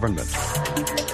government.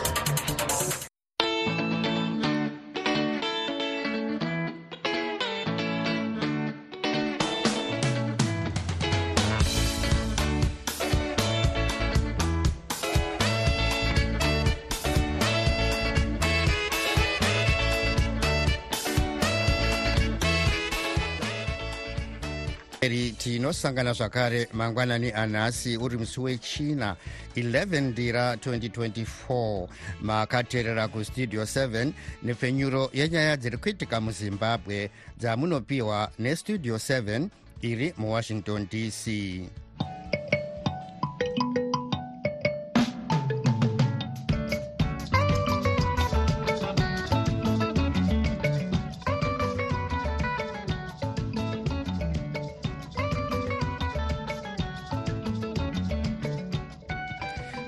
Tinosangana zvakare mangwanani anhasi uri musi wechina 11 ndira 2024 makateerera kustudio 7 nepfenyuro yenyaya dziri kuitika muzimbabwe dzamunopiwa nestudio 7 iri muwashington dc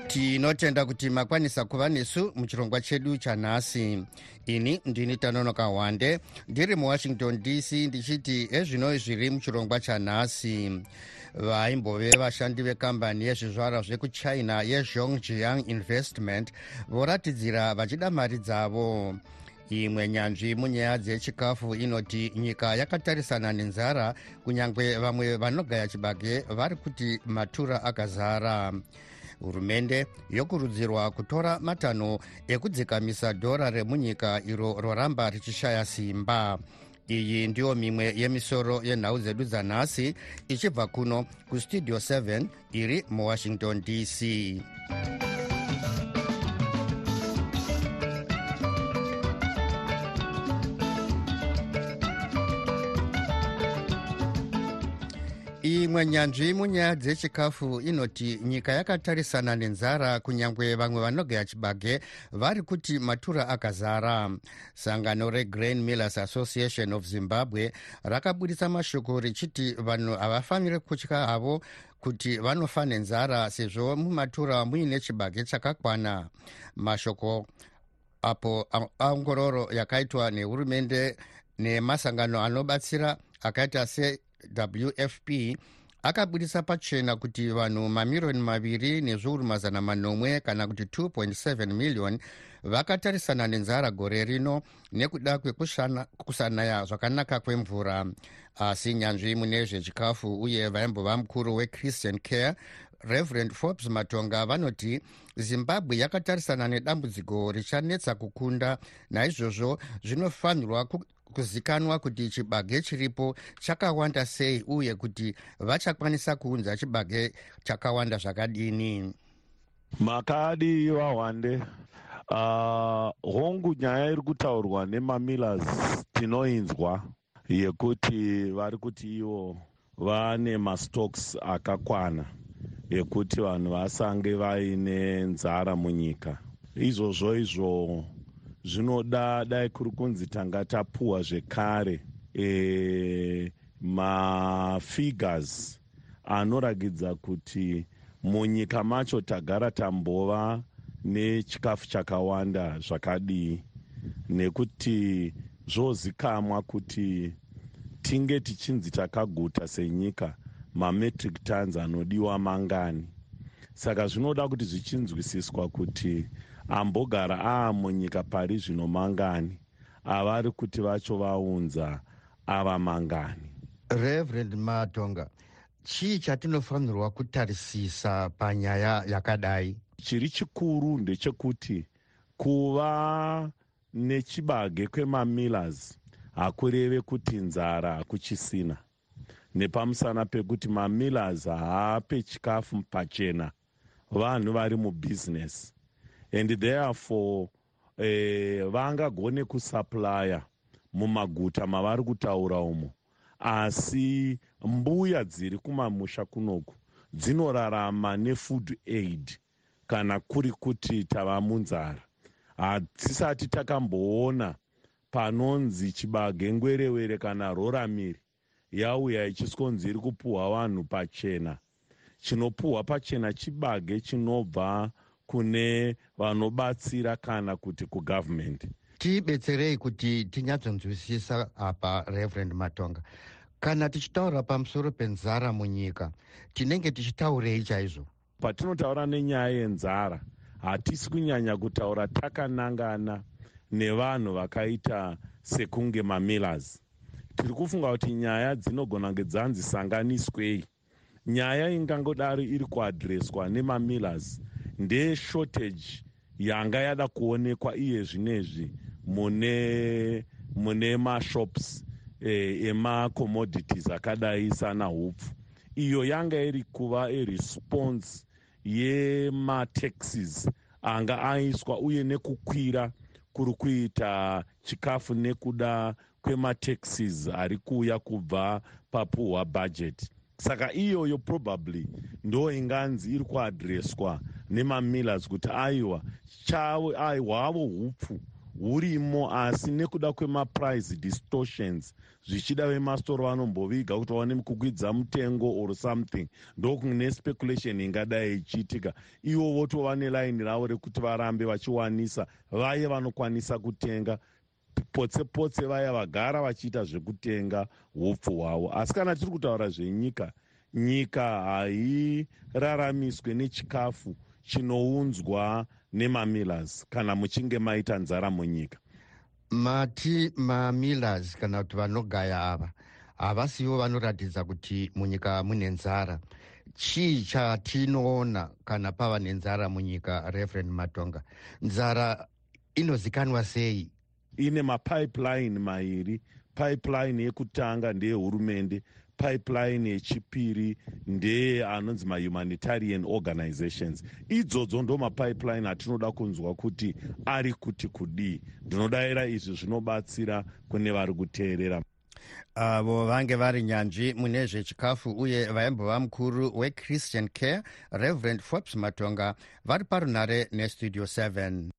tinotenda kuti makwanisa kuva nesu muchirongwa chedu chanhasi. Ini ndini tanonoka hwande ndiri muwashington dc ndichiti ezvino zviri muchirongwa chanhasi. Vaimbove vashandi vekambani yezvizvarwa zvekuchina yezhongjiang investment voratidzira vachida mari dzavo. Imwe nyanzvi munyaya dzechikafu inoti nyika yakatarisana nenzara kunyange vamwe vanogaya chibage vari kuti matura akazara hurumende yokurudzirwa kutora matanho ekudzikamisa dhora remunyika iro roramba richishaya simba. Iyi ndiyo mimwe yemisoro yenhau dzedu dzanhasi ichibva kuno kustudio 7 iri muwashington dc imwe nyanzvi munyaya dzechikafu inoti nyika yakatarisana nenzara kunyange vamwe vanogaya chibage vari kuti matura akazara. Sangano regrain millers association of zimbabwe rakabudisa mashoko richiti vanhu havafaniri kutya havo kuti vanofa nenzara sezvo mumatura muine chibage chakakwana. Mashoko apo aongororo yakaitwa nehurumende nemasangano anobatsira akaita se wfp akabudisa pachena kuti vanhu mamiriyoni maviri nezviuru mazana manomwe kana kuti 2.7 miliyoni vakatarisana nenzara gore rino nekuda kwekusanaya zvakanaka kwemvura. Asi nyanzvi mune zvechikafu uye vaimbova mukuru wechristian care reverend forbes matonga vanoti zimbabwe yakatarisana nedambudziko richanetsa kukunda. Naizvozvo zvinofanirwa kuzikanwa kuti chibage chiripo chakawanda sei uye kuti vachakwanisa kuunza chibage chakawanda zvakadini? Makadi vahwande uh, hongu nyaya iri kutaurwa nemamillers tinoinzwa yekuti vari kuti ivo vane mastocks akakwana ekuti vanhu vasange vaine nzara munyika. Izvozvo izvo zvinoda dai kuri kunzi tanga tapuwa zvekare e, mafigures anoragidza kuti munyika macho tagara tambova nechikafu chakawanda zvakadii nekuti zvozikamwa kuti tinge tichinzi takaguta senyika mametric tons anodiwa mangani saka zvinoda kuti zvichinzwisiswa kuti ambogara aamunyika pari zvino mangani avari kuti vacho vaunza ava mangani. Reverend matonga chii chatinofanirwa kutarisisa panyaya yakadai? Chiri chikuru ndechekuti kuva nechibage kwemamillers hakureve kuti nzara hakuchisina nepamusana pekuti mamillers haape chikafu pachena vanhu vari mubhizinesi and therefore eh, vangagone kusuplya mumaguta mavari kutaura umo asi mbuya dziri kumamusha kunoku dzinorarama nefood aid kana kuri kuti tava munzara. Hatisati takamboona panonzi chibage ngwerewere kana roramiri yauya ichisonzi iri kupuhwa vanhu pachena chinopuhwa pachena chibage chinobva kune vanobatsira kana kuti kugavhumendi tibetserei kuti tinyatsonzwisisa apa reverend matonga. Kana tichitaura pamusoro penzara munyika tinenge tichitaurei chaizvo? Patinotaura nenyaya yenzara hatisi kunyanya kutaura takanangana nevanhu vakaita sekunge mamillers tiri kufunga kuti nyaya dzinogona kunge dzanzisanganiswei nyaya ingangodaro iri kuadhireswa nemamillers ndeshortage yanga yada kuonekwa iye zvinezvi mune mune mashops eh, emacommodities akadai sana hupfu iyo yanga iri kuva eresponse yemataxes anga aiswa uye nekukwira kuri kuita chikafu nekuda kwemataxes ari kuuya kubva papuhwa budget saka iyoyo probably ndo inganzi iri kuadhireswa nemamillers kuti aiwa chavo hwavo hupfu hurimo asi nekuda kwemaprice distortions zvichida vemasitoro vanomboviga kuti vaone kukwidza mutengo or something ndokune speculation ingadai ichiitika. Ivo votova nelaini ravo rekuti varambe vachiwanisa vaye vanokwanisa kutenga potse potse vaya vagara vachiita zvekutenga upfu hwavo. Asi kana tiri kutaura zvenyika nyika hairaramiswe nechikafu chinounzwa nemamillers kana muchinge maita nzara munyika. Mati mamillers kana kuti vanogaya ava havasivo vanoratidza kuti munyika mune nzara. Chii chatinoona kana pava nenzara munyika reverend matonga? Nzara inozikanwa sei ine mapipeline mairi pipeline yekutanga ndeyehurumende. Pipeline yechipiri ndeye anonzi mahumanitarian organizations. Idzodzo ndo mapipeline atinoda kunzwa kuti ari kuti kudii. Ndinodayira izvi zvinobatsira kune vari kuteerera. Avo vange vari nyanzvi mune zvechikafu uye vaimbova mukuru wechristian care reverend forbes matonga vari parunhare nestudio 7 munguva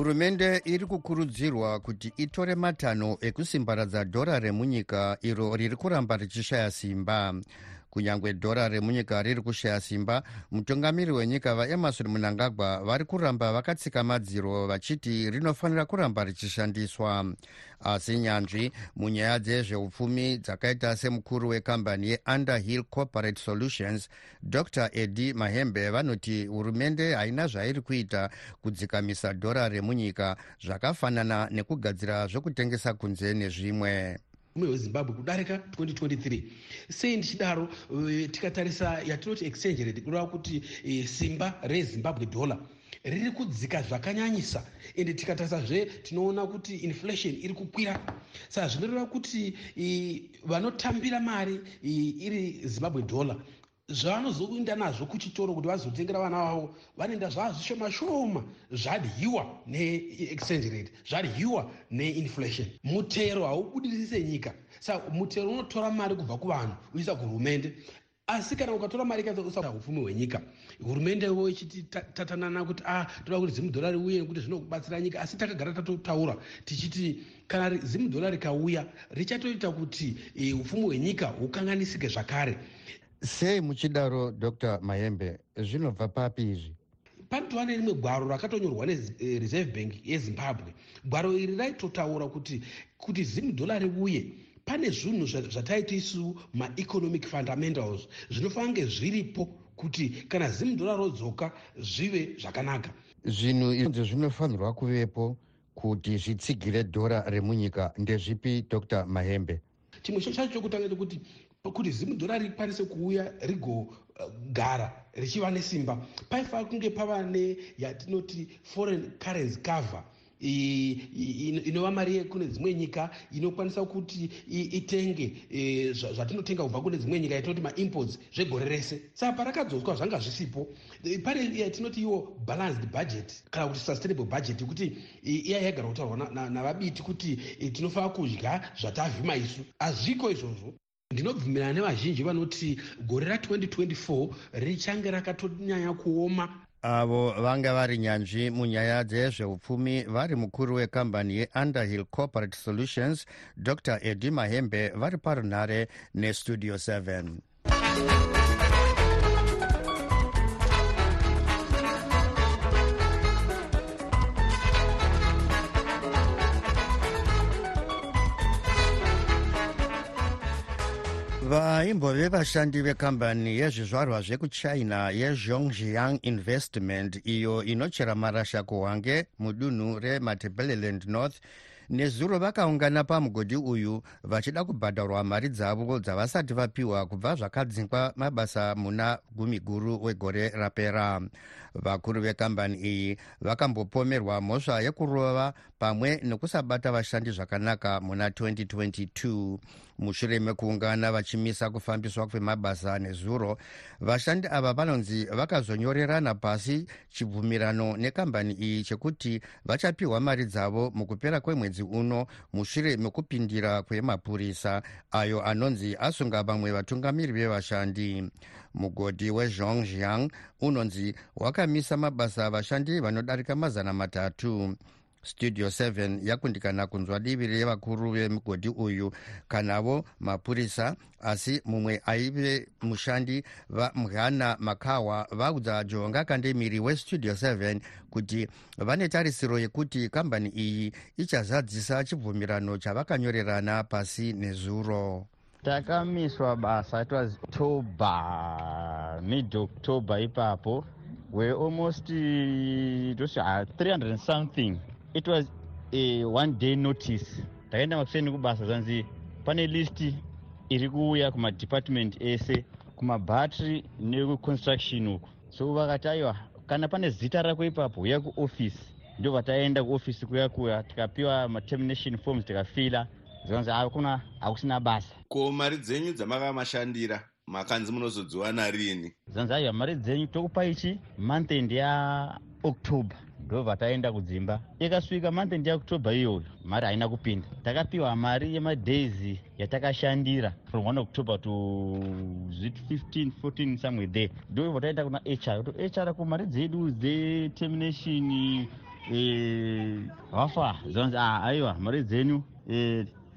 hurumende iri kukurudzirwa kuti itore matanho ekusimbaradza dhora remunyika iro riri kuramba richishaya simba kunyange dhora remunyika riri kushaya simba mutungamiri wenyika vaemarson munangagwa vari kuramba vakatsika madziro vachiti rinofanira kuramba richishandiswa. Asi nyanzvi munyaya dzezveupfumi dzakaita semukuru wekambani yeunderhill corporate solutions dr. Edi mahembe vanoti hurumende haina zvairi kuita kudzikamisa dhora remunyika zvakafanana nekugadzira zvokutengesa kunze nezvimwe mume wezimbabwe kudarika 2023 sei ndichidaro uh, tikatarisa yatinoti exchange rate kureva kuti uh, simba rezimbabwe dollar riri kudzika zvakanyanyisa. Ende tikatarisazve tinoona kuti inflation iri kukwira. Saka zvinoreva kuti vanotambira mari iri zimbabwe dollar zvavanozoenda nazvo kuchitoro kuti vazotengera vana vavo vanoenda zvava zvishoma shoma zvadyiwa neexchange rate zvadyiwa neinflation. Mutero haubudirisi senyika saka mutero unotora mari kubva kuvanhu uisa kuhurumende. Asi kana ukatora mari ikausa upfumi hwenyika hurumendewo ichiti tatanana kuti a ah, toda kuti zimu dholari uye nekuti zvinokubatsira nyika. Asi takagara tatotaura tichiti kana zimu dholari rikauya richatoita kuti e, upfumi hwenyika hukanganisike zvakare sei muchidaro dr mayembe zvinobva papi izvi? Panotova nerimwe gwaro rakatonyorwa nereserve bank yezimbabwe. Gwaro iri raitotaura kuti kuti zimu dholari uye pane zvinhu zvataiti isu maeconomic fundamentals zvinofanira kunge zviripo kuti kana zimu dholari rodzoka zvive zvakanaka. Zvinhu izvi zvinofanirwa kuvepo kuti zvitsigire dhora remunyika. Ndezvipi dr mahembe chimwe chacho chokutanga chekuti kuti zimu dhora rikwanise kuuya rigogara richiva nesimba. Paifanira kunge pava neyatinoti foreign currency cover inova mari kune dzimwe nyika inokwanisa kuti itenge e, zvatinotenga kubva kune dzimwe nyika yatinoti maimports zvegore rese. Saka parakadzoswa zvanga zvisipo pane yatinoti iwo balanced budget kana kuti sustainable budget yekuti iya yagara kutaurwa navabiti kuti e, tinofanira kudya zvatavhima isu. Hazviko izvozvo ndinobvumirana nevazhinji vanoti gore ra2024 richange rakatonyanya kuoma. Avo vanga vari nyanzvi munyaya dzezveupfumi vari mukuru wekambani yeunderhill corporate solutions dr. Edi mahembe vari parunhare nestudio 7 vaimbove vashandi vekambani yezvizvarwa zvekuchina yezhongjiang investment iyo inochera marasha kuhwange mudunhu rematebeleland north. Nezuro vakaungana pamugodhi uyu vachida kubhadharwa mari dzavo dzavasati vapiwa kubva zvakadzingwa mabasa muna gumi guru wegore rapera vakuru vekambani iyi vakambopomerwa mhosva yekurova pamwe nekusabata vashandi zvakanaka muna 2022 mushure mekuungana vachimisa kufambiswa kwemabasa nezuro vashandi ava vanonzi vakazonyorerana pasi chibvumirano nekambani iyi chekuti vachapiwa mari dzavo mukupera kwemwedzi uno mushure mekupindira kwemapurisa ayo anonzi asunga vamwe vatungamiri vevashandi mugodhi wezhongjiang unonzi wakamisa mabasa avashandi vanodarika mazana matatu. Studio 7 yakundikana kunzwa divi revakuru vemugodhi uyu. Kanavo mapurisa asi mumwe aive mushandi vamhana makawa vaudza jonga kandemiri westudio 7 kuti vane tarisiro yekuti kambani iyi ichazadzisa chibvumirano chavakanyorerana pasi nezuro takamiswa basa it was october mid october ipapo. Were almost was uh, 300 and something. It was a one day notice. Takaenda makuseni kubasa zanzi pane listi iri kuuya kumadepartment ese kumabhatry nekuconstruction uku. So vakati aiwa kana pane zita rako ipapo uya kuofisi ndo vataenda kuofisi kuya kuya tikapiwa matermination forms tikafila zvanzi akuna hakusina basa. Ko mari dzenyu dzamakamashandira makanzi munozodziwana rini zvanzi aiwa mari dzenyu tokupa ichi monthend yaoctober ndobva taenda kudzimba. Ikasvika monthend yaoctober iyoyo mari haina kupinda. Takapiwa mari yemadays yatakashandira from 1 october to zvit 15 14 somewhere there. Ndobva taenda kuna hr to hr ko mari dzedu dzetermination hafa e, zvanzi aiwa mari dzenyu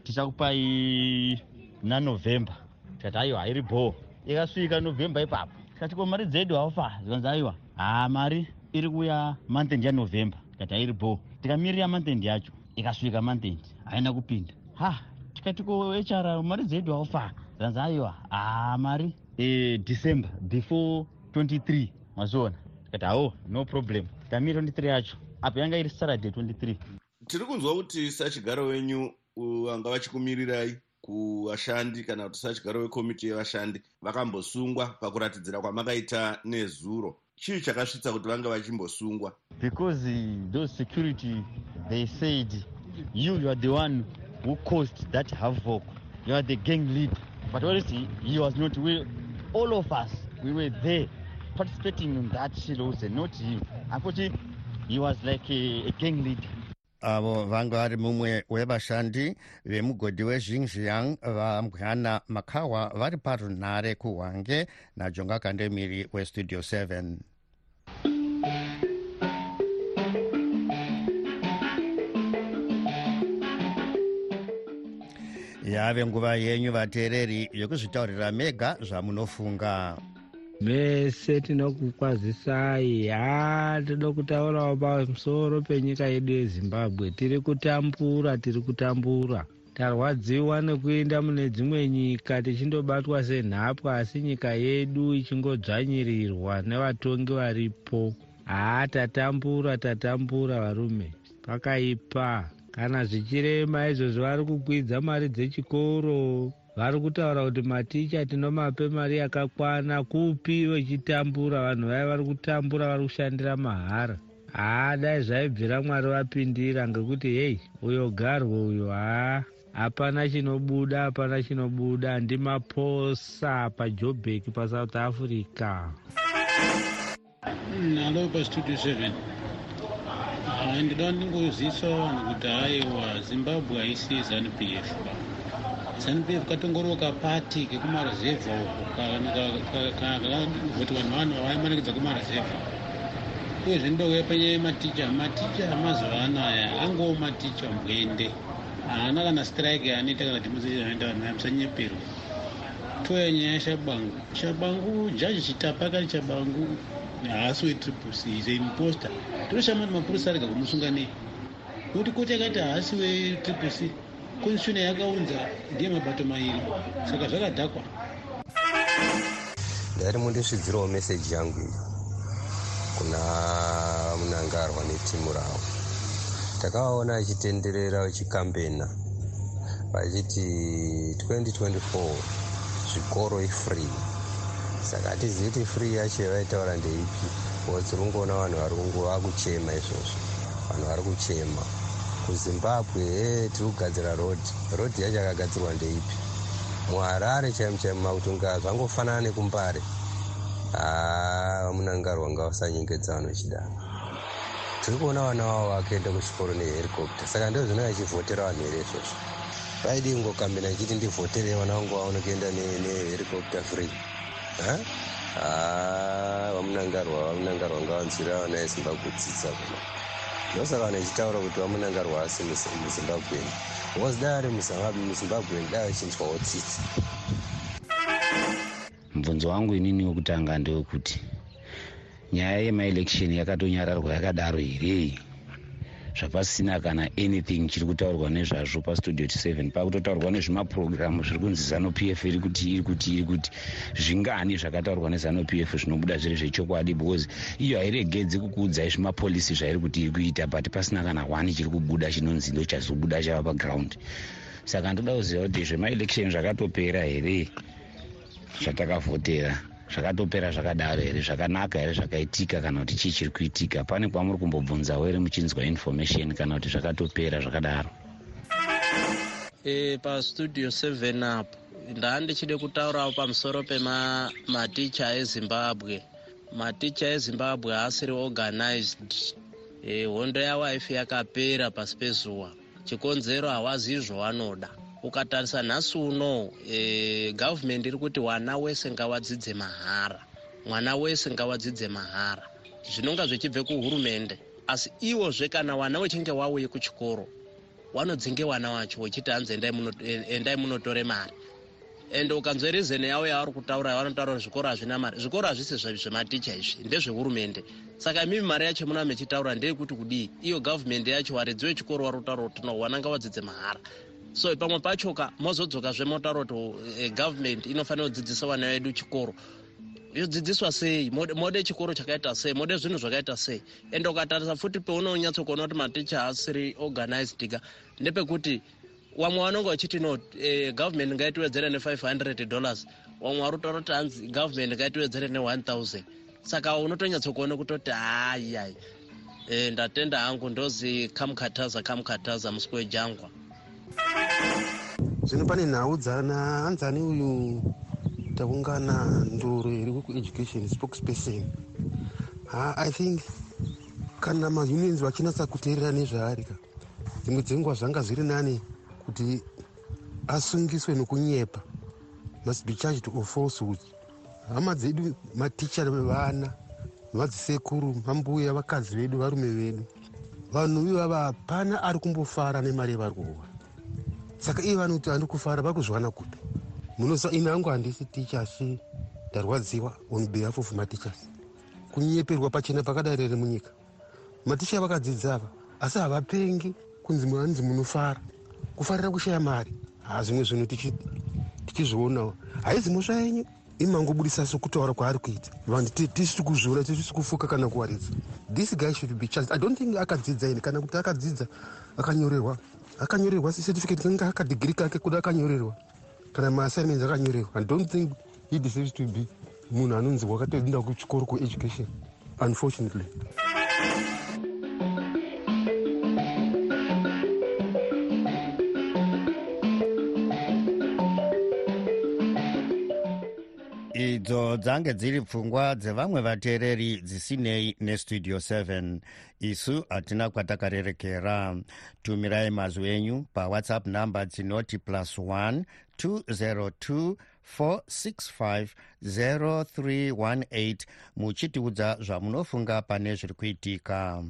tichakupai nanovhemba tikati aiwa hairi bhoo. Ikasvika novhemba ipapo. Tikati ko mari dzedu hafa zvanzi aiwa haa mari iri kuya monthend yanovhemba tikati hairi bhoo. Tikamirira monthend yacho ikasvika monthend haina kupinda. Ha tikati ko hr mari dzedu hafa zvanzi aiwa haa mari. E, december before 23 maziona tikati hawo no problem. Tikamiri 23 yacho apo yanga iri saturday 23 tiri kunzwa kuti sachigaro wenyu vanga vachikumirirai kuvashandi kana kuti sachigaro wekomiti yevashandi vakambosungwa pakuratidzira kwamakaita nezuro. Chii chakasvitsa kuti vanga vachimbosungwa? Because those security they said you you are the one who caused that havoc. You are the gang leader. But honestly he? Was not we all of us we were there participating in that shilose not him. Unfortunately he was like a, a gang leader avo vanga vari mumwe wevashandi vemugodhi wezhingjiang vamhana makawa vari parunhare kuhwange najonga kandemiri westudio 7 yave nguva yenyu vateereri yokuzvitaurira mega zvamunofunga mese tinokukwazisai ha toda kutaurawo pamusoro penyika yedu yezimbabwe. Tiri kutambura tiri kutambura. Tarwadziwa nekuenda mune dzimwe nyika tichindobatwa senhapwa asi nyika yedu ichingodzvanyirirwa nevatongi varipo. Haa tatambura tatambura varume. Pakaipa. Kana zvichirema izvozvo vari kukwidza mari dzechikoro vari kutaura kuti maticha tinomape mari yakakwana kupi vechitambura? Vanhu vaya vari kutambura vari kushandira mahara. Haa dai zvaibvira mwari vapindira ngekuti hei uyo garwe uyo haa hapana chinobuda hapana chinobuda. Ndimaposa pajobek pasouth africa. Nalo pastudio seven. Ndinoda ndingozivisa vanhu kuti haiwa zimbabwe haisi zanup f zanup f katongoroka pati kekumarezevha uko kuti vanhu vanhu vaimanikidza kumarezevha uyezve ndouya panyaya yematicha. Maticha amazuva anaya angoo maticha mbwende haana kana strike yaanoita kana demonstration vanhu vamusanyeperwa toya nyaya yashabangu shabangu jaji chitapa akati chabangu haasi wetriple c is aimposter tonoshama kuti mapurisa arega kumusunga nei nokuti koti akati haasi wetriple c constitution yakaunza ndiye mabato mairi. Saka zvakadhakwa. Ndarimo ndisvidzirawo meseji yangu iyo kuna munangarwa netimu ravo. Takavaona achitenderera vachikambena vachiti 2024 zvikoro ifree. Saka hatizivi kuti free yacho yavaitaura ndeipi. Bcause tiri kungoona vanhu vari kungova kuchema izvozvo. Vanhu vari kuchema kuzimbabwe e tiri kugadzira rodhi rodhi yacho yakagadzirwa ndeipi? Muharare chaimo chaimo makutunga zvangofanana nekumbare haa vamunangarwa ngavasanyengedza vanhu vachidaro tiri kuona vana vavo vakaenda kuchikoro nehericopter saka ndo zvino vachivhotera vanhu here izvozvo? Vaidi ngokambena ichiti ndivhoterei vana vangu vaone kuenda nehericopter free? Vamunangarwa vamunangarwa ngavanzwira vana vezimbabwe dzidza kuna ndosaka vanhu vachitaura kuti vamunangarwa asi muzimbabweni bcause dai ari muzimbabweni dai vachinzwawo tsitsi mubvunzo wangu inini wekutanga ndewekuti nyaya yemaelection yakatonyararwa yakadaro here zvapasina kana anything chiri kutaurwa nezvazvo pastudio t7 pakutotaurwa nezvemapurogiramu zviri kunzi zanup f iri kuti iri kuti iri kuti. Zvingani zvakataurwa nezanup f zvinobuda zviri zvechokwadi because iyo hairegedzi kukuudzai zvemapolisi zvairi kuti iri kuita but pasina kana wani chiri kubuda chinonzi ndo chazobuda chava paground. Saka ndoda kuziva kuti zvemaelection zvakatopera here zvatakavhotera zvakatopera zvakadaro here zvakanaka here zvakaitika kana kuti chii chiri kuitika. Pane kwamuri kumbobvunzawo here muchinzwa information kana kuti zvakatopera zvakadaro? E, pastudio 7 up ndaa ndichide kutaurawo pamusoro pematicha ezimbabwe. Maticha ezimbabwe haasiri organized. E, hondo yawife yakapera pasi pezuva. Chikonzero hawazivi zvawanoda ukatarisa nhasi uno e, gavhumendi iri kuti wana wese ngawadzidze mahara. Mwana wese ngawadzidze mahara. Zvinonga zvichibve kuhurumende. Asi iwozve kana wana wechinge wauye kuchikoro wanodzinge wana wacho wechiti hanzi endai munotore mari. Ende ukanzwe rizeni yavo yavari kutaura vanotaura zvikoro hazvina mari. Zvikoro hazvisi zvematicha izvi ndezvehurumende. Saka imimi mari yacho muna mechitaura ndeyekuti kudii? Iyo gavhumendi yacho waridzi wechikoro vari kutaura kuti no wana ngawadzidze mahara so pamwe pachoka mozodzokazve motaura kuti gavhumendi inofanira kudzidzisa vana vedu chikoro. Yodzidziswa sei? Mode chikoro chakaita sei? Mode zvinhu zvakaita sei? Ende ukatarisa futi peunonyatsokuona kuti maticha haasiri organized ka ndepekuti vamwe vanonge vachiti no eh, gavhumendi ngaitiwedzere ne500 dollars vamwe vari kutaura kuti hanzi gavhumendi ngaitiwedzere ne1000 saka unotonyatsokuona kutoti hayi e, ndatenda hangu ndozi kamukataza kamukataza musi wejangwa zvino pane nhau dzanahanzani uyu taungana ndoro iri kueducation spokesperson. Ha i think kana maunions vachinatsa kuteerera nezvaari ka dzimwe dzenguva zvanga zviri nani kuti asungiswe nokunyepa must be charged of falsehood hama dzedu maticha vevana vadzisekuru mambuya vakadzi vedu varume vedu vanhu ivava hapana ari kumbofara nemari yevari kuwa saka iye vanhu kuti handi kufara vari kuzviwana kupi? Munoziva imi hangu handisi ticha asi ndarwadziwa on behalf of matichers kunyeperwa pachena pakadai rere munyika. Maticha vakadzidza ava asi havapengi kunzi manzi munofara. Kufarira kushaya mari hazvimwe zvinhu tichizvionawo. Haizi mhosva yenyu imangobudisa sokutaura kwaari kuita. Vanhu tisiri kuzviona tisiri kufuka kana kuwaridza. This guy should be charged. I don't think akadzidza ini kana kuti akadzidza akanyorerwa. Akanyorerwa certificate kanga akadhigiri kake kuda akanyorerwa. Kana maassignments akanyorewa i don't think he deserves to be munhu anonzi wakatoenda kuchikoro kueducation unfortunately idzo dzange dziri pfungwa dzevamwe vateereri dzisinei nestudio 7 isu hatina kwatakarerekera. Tumirai mazwi enyu pawhatsapp namba dzinoti plus 1 202 465 0318 muchitiudza zvamunofunga pane zviri kuitika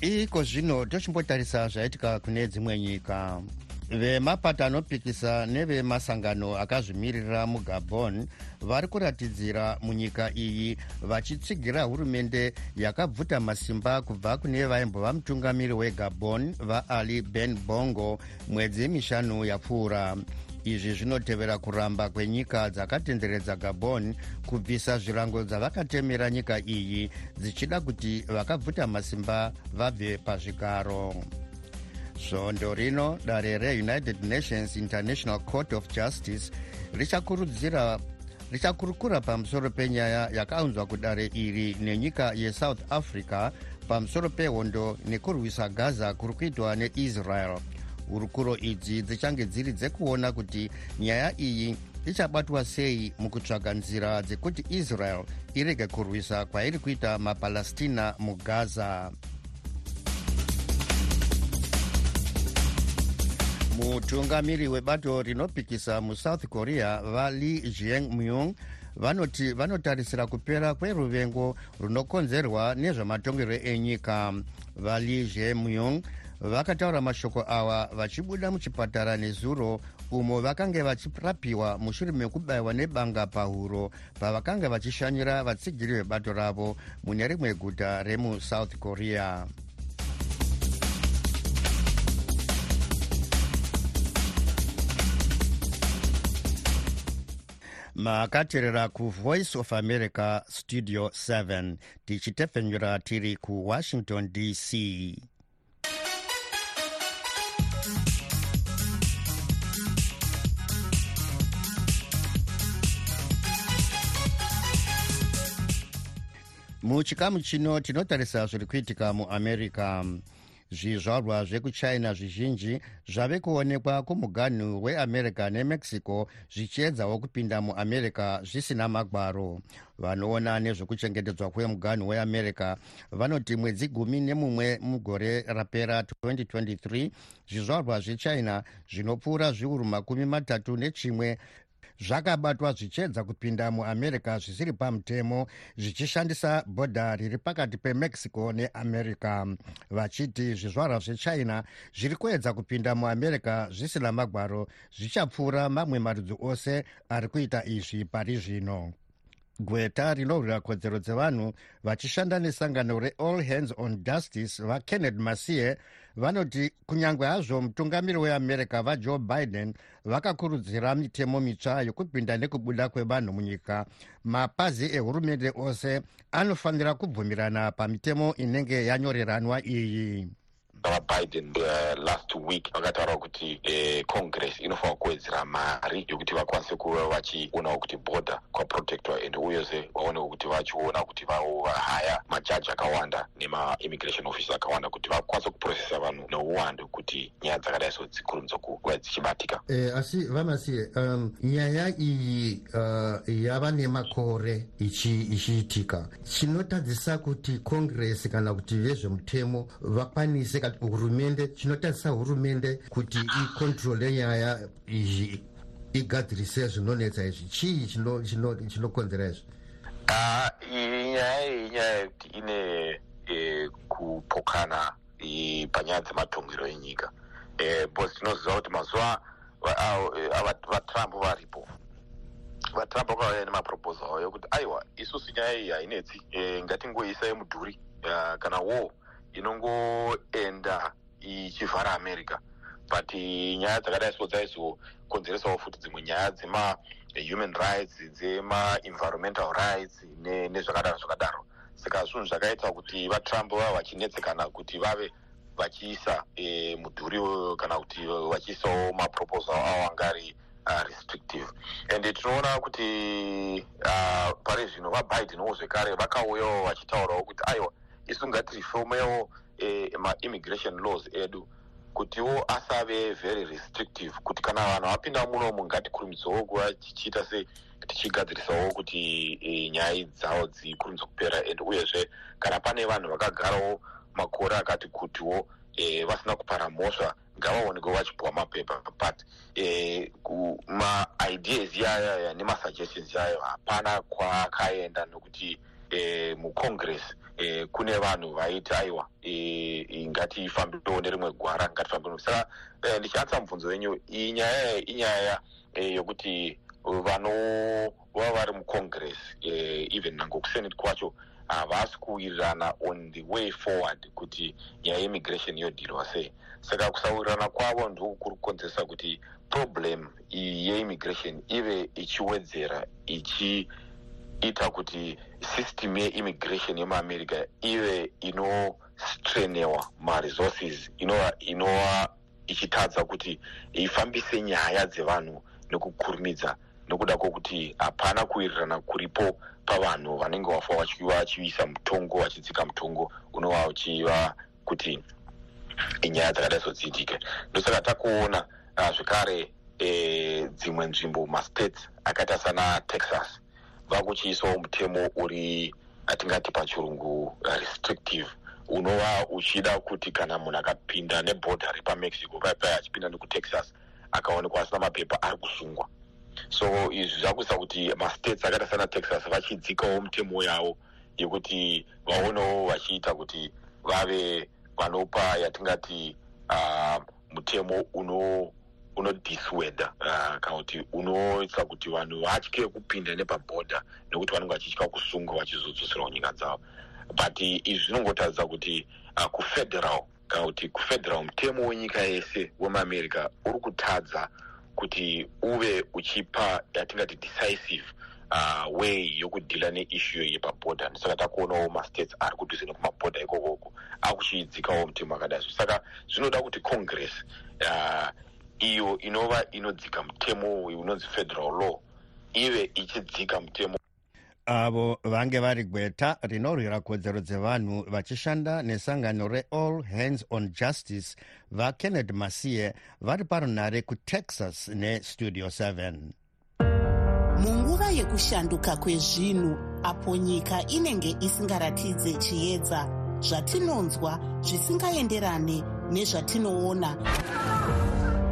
iko zvino tochimbotarisa zvaitika kune dzimwe nyika. Vemapato anopikisa nevemasangano akazvimirira mugabon vari kuratidzira munyika iyi vachitsigira hurumende yakabvuta masimba kubva kune vaimbova mutungamiri wegabon vaali ben bongo mwedzi mishanu yapfuura izvi zvinotevera kuramba kwenyika dzakatenderedza gabon kubvisa zvirango dzavakatemera nyika iyi dzichida kuti vakabvuta masimba vabve pazvigaro. Svondo rino dare reunited nations international court of justice richakurudzira richakurukura pamusoro penyaya yakaunzwa kudare iri nenyika yesouth africa pamusoro pehondo nekurwisa gaza kuri kuitwa neisrael hurukuro idzi dzichange dziri dzekuona kuti nyaya iyi ichabatwa sei mukutsvaga nzira dzekuti israel irege kurwisa kwairi kuita mapalestina mugaza. Mutungamiri webato rinopikisa musouth korea vali jieng myung vanoti vanotarisira kupera kweruvengo runokonzerwa nezvematongerwo enyika. Vali jemyung vakataura mashoko awa vachibuda muchipatara nezuro umo vakange vachirapiwa mushure mekubayiwa nebanga pahuro pavakanga vachishanyira vatsigiri vebato ravo mune rimwe guta remusouth korea. Makateerera kuvoice of america studio 7 tichitefenyura tiri kuwashington dc muchikamu chino tinotarisa zviri kuitika muamerica. Zvizvarwa zvekuchina zvizhinji zvave kuonekwa kumuganhu weamerica nemexico zvichiedzawo kupinda muamerica zvisina magwaro. Vanoona nezvekuchengetedzwa kwemuganhu weamerica vanoti mwedzi gumi nemumwe mugore rapera 2023 zvizvarwa zvechina zvinopfuura zviuru makumi matatu nechimwe zvakabatwa zvichiedza kupinda muamerica zvisiri pamutemo zvichishandisa bhodha riri pakati pemexico neamerica vachiti zvizvarwa zvechina zviri kuedza kupinda muamerica zvisina magwaro zvichapfuura mamwe marudzi ose ari kuita izvi pari zvino gweta rinorwira kodzero dzevanhu vachishanda nesangano reall hands on justice vakenneth masie vanoti kunyange hazvo mutungamiri weamerica vajoe biden vakakurudzira mitemo mitsva yokupinda nekubuda kwevanhu munyika. Mapazi ehurumende ose anofanira kubvumirana pamitemo inenge yanyoreranwa iyi vabiden uh, last week vakataurawo kuti uh, congress inofanira kuwedzera mari yokuti vakwanise kuva vachionawo kuti border kwaprotectwa and uyezve vaonewo kuti vachiona kuti vahaya majaji akawanda nemaimmigration office akawanda kuti vakwanise kuprocesa vanhu neuwandu kuti nyaya dzakadai so dzikurumidza kuva dzichibatika. Eh, asi vamasiye um, nyaya iyi uh, yava nemakore ichiitika. Chinotadzisa kuti congress kana kuti vezvemutemo vakwanise hurumende chinotadzisa hurumende kuti ikontrole nyaya izvi igadzirise zvinonetsa izvi. Chii chinokonzera izvi? Nyaya iyi nyaya yekuti ine kupokana panyaya dzematongero enyika. Bcause tinoziva kuti mazuva vatrump varipo. Vatrump vakauya nemaproposal avo yokuti aiwa isusu nyaya iyi hainetsi. Ngatingoisai mudhuri. Kana war inongoenda ichivhara america. But nyaya dzakadai so dzaizokonzeresawo futi dzimwe nyaya dzemahuman rights dzemaenvironmental rights nezvakadaro zvakadaro. Saka zvinhu zvakaita kuti vatrump vava vachinetsekana kuti vave vachiisa e, mudhuri kana kuti vachiisawo maproposal avo anga ari uh, restrictive. And tinoona kuti uh, pari zvino vabiden zvekare vakauyawo vachitaurawo kuti aiwa isu ngatirifomewo e, maimmigration laws edu kutiwo asave very restrictive kuti kana vanhu vapinda munomu ngatikurumidzawo kuva tichiita sei tichigadzirisawo kuti e, nyaya dzavo dzikurumidza kupera. And uyezve kana pane vanhu vakagarawo makore akati kutiwo e, vasina kupara mhosva ngavaonekwe vachipiwa mapepa. But e, maideas yayaya nemasuggestions yayo hapana kwakaenda nokuti e, mucongress e, kune vanhu vaiti aiwa e, ngatifambiwo nerimwe gwara ngatifambiwo saka e, ndichiatsa mubvunzo wenyu iyi nyaya inyaya e, yokuti vanova vari mucongress e, even nango kusenate kwacho havasi kuwirirana on the way forward kuti nyaya yeimmigration yodhirwa sei. Saka kusawirirana kwavo ndiko kuri kukonzeresa kuti problem iyi yeimmigration ive ichiwedzera ichiita kuti system yeimmigration yemuamerica ive inostrenewa maresources inova inova ichitadza kuti ifambise nyaya dzevanhu nekukurumidza nokuda kwokuti hapana kuwirirana kuripo pavanhu vanenge vafa vachiisa mutongo vachidzika mutongo unova uchiva kuti inyaya dzakadai sodziitike ndosaka takuona zvekare e, dzimwe nzvimbo mastates akaita sana texas vakuchiisawo mutemo uri atingati pachirungu restrictive unova uchida kuti kana munhu akapinda nebhodha repamexico paipai achipinda nekutexas akaonekwa asina mapepa ari kusungwa so izvi zvakuisa kuti mastates akaita sana texas vachidzikawo mutemo yavo yekuti vaonewo vachiita kuti vave vanopa yatingati uh, mutemo uno unodisweda uh, kana kuti unoita kuti vanhu vatye kupinda nepabhodha nekuti vanenge vachitya kusungwa vachizodzoserwa nyika dzavo. But izvi zvinongotaridza kuti uh, kufederal kana kuti kufederal mutemo wenyika yese wemuamerica uri kutadza kuti uve uchipa yatingati decisive uh, way yokudhila neissue yepabhodha saka takuonawo mastates ari kudhuze nekumabhodha ikokoko akuchidzikawo mutemo akadai so saka zvinoda kuti congress uh, iyo inova inodzika mutemo unonzi federal law ive ichidzika mutemo. Avo vange vari gweta rinorwira kodzero dzevanhu vachishanda nesangano reall hands on justice vakennedy masiye vari parunhare kutexas nestudio 7 munguva yekushanduka kwezvinhu apo nyika inenge isingaratidze chiedza zvatinonzwa zvisingaenderane nezvatinoona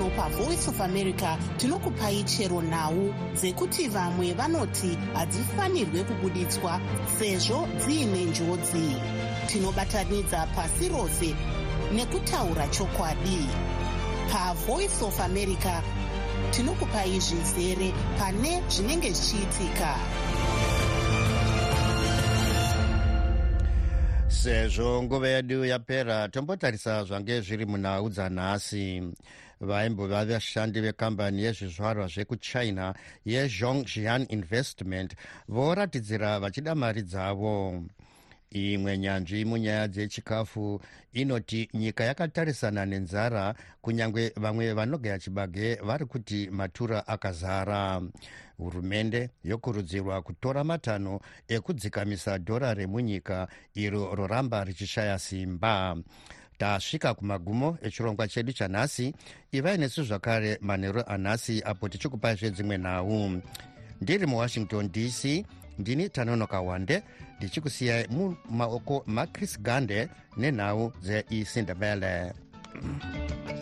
pano pavoice of america tinokupai chero nhau dzekuti vamwe vanoti hadzifanirwe kubuditswa sezvo dziine njodzi. Tinobatanidza pasi rose nekutaura chokwadi. Pavoice of america tinokupai zvizere pane zvinenge zvichiitika. Sezvo nguva yedu yapera tombotarisa zvange zviri munhau dzanhasi vaimbova vashandi vekambani yezvizvarwa zvekuchina yezhongjian investment voratidzira vachida mari dzavo. Imwe nyanzvi munyaya dzechikafu inoti nyika yakatarisana nenzara kunyange vamwe vanogaya chibage vari kuti matura akazara. Hurumende yokurudzirwa kutora matanho ekudzikamisa dhora remunyika iro roramba richishaya simba tasvika kumagumo echirongwa chedu chanhasi ivai nesu zvakare manheru anhasi apo tichikupai zvedzimwe nhau ndiri muwashington dc ndini tanonoka wande ndichikusiyai mumaoko machris gande nenhau dzeisindebele mm -hmm.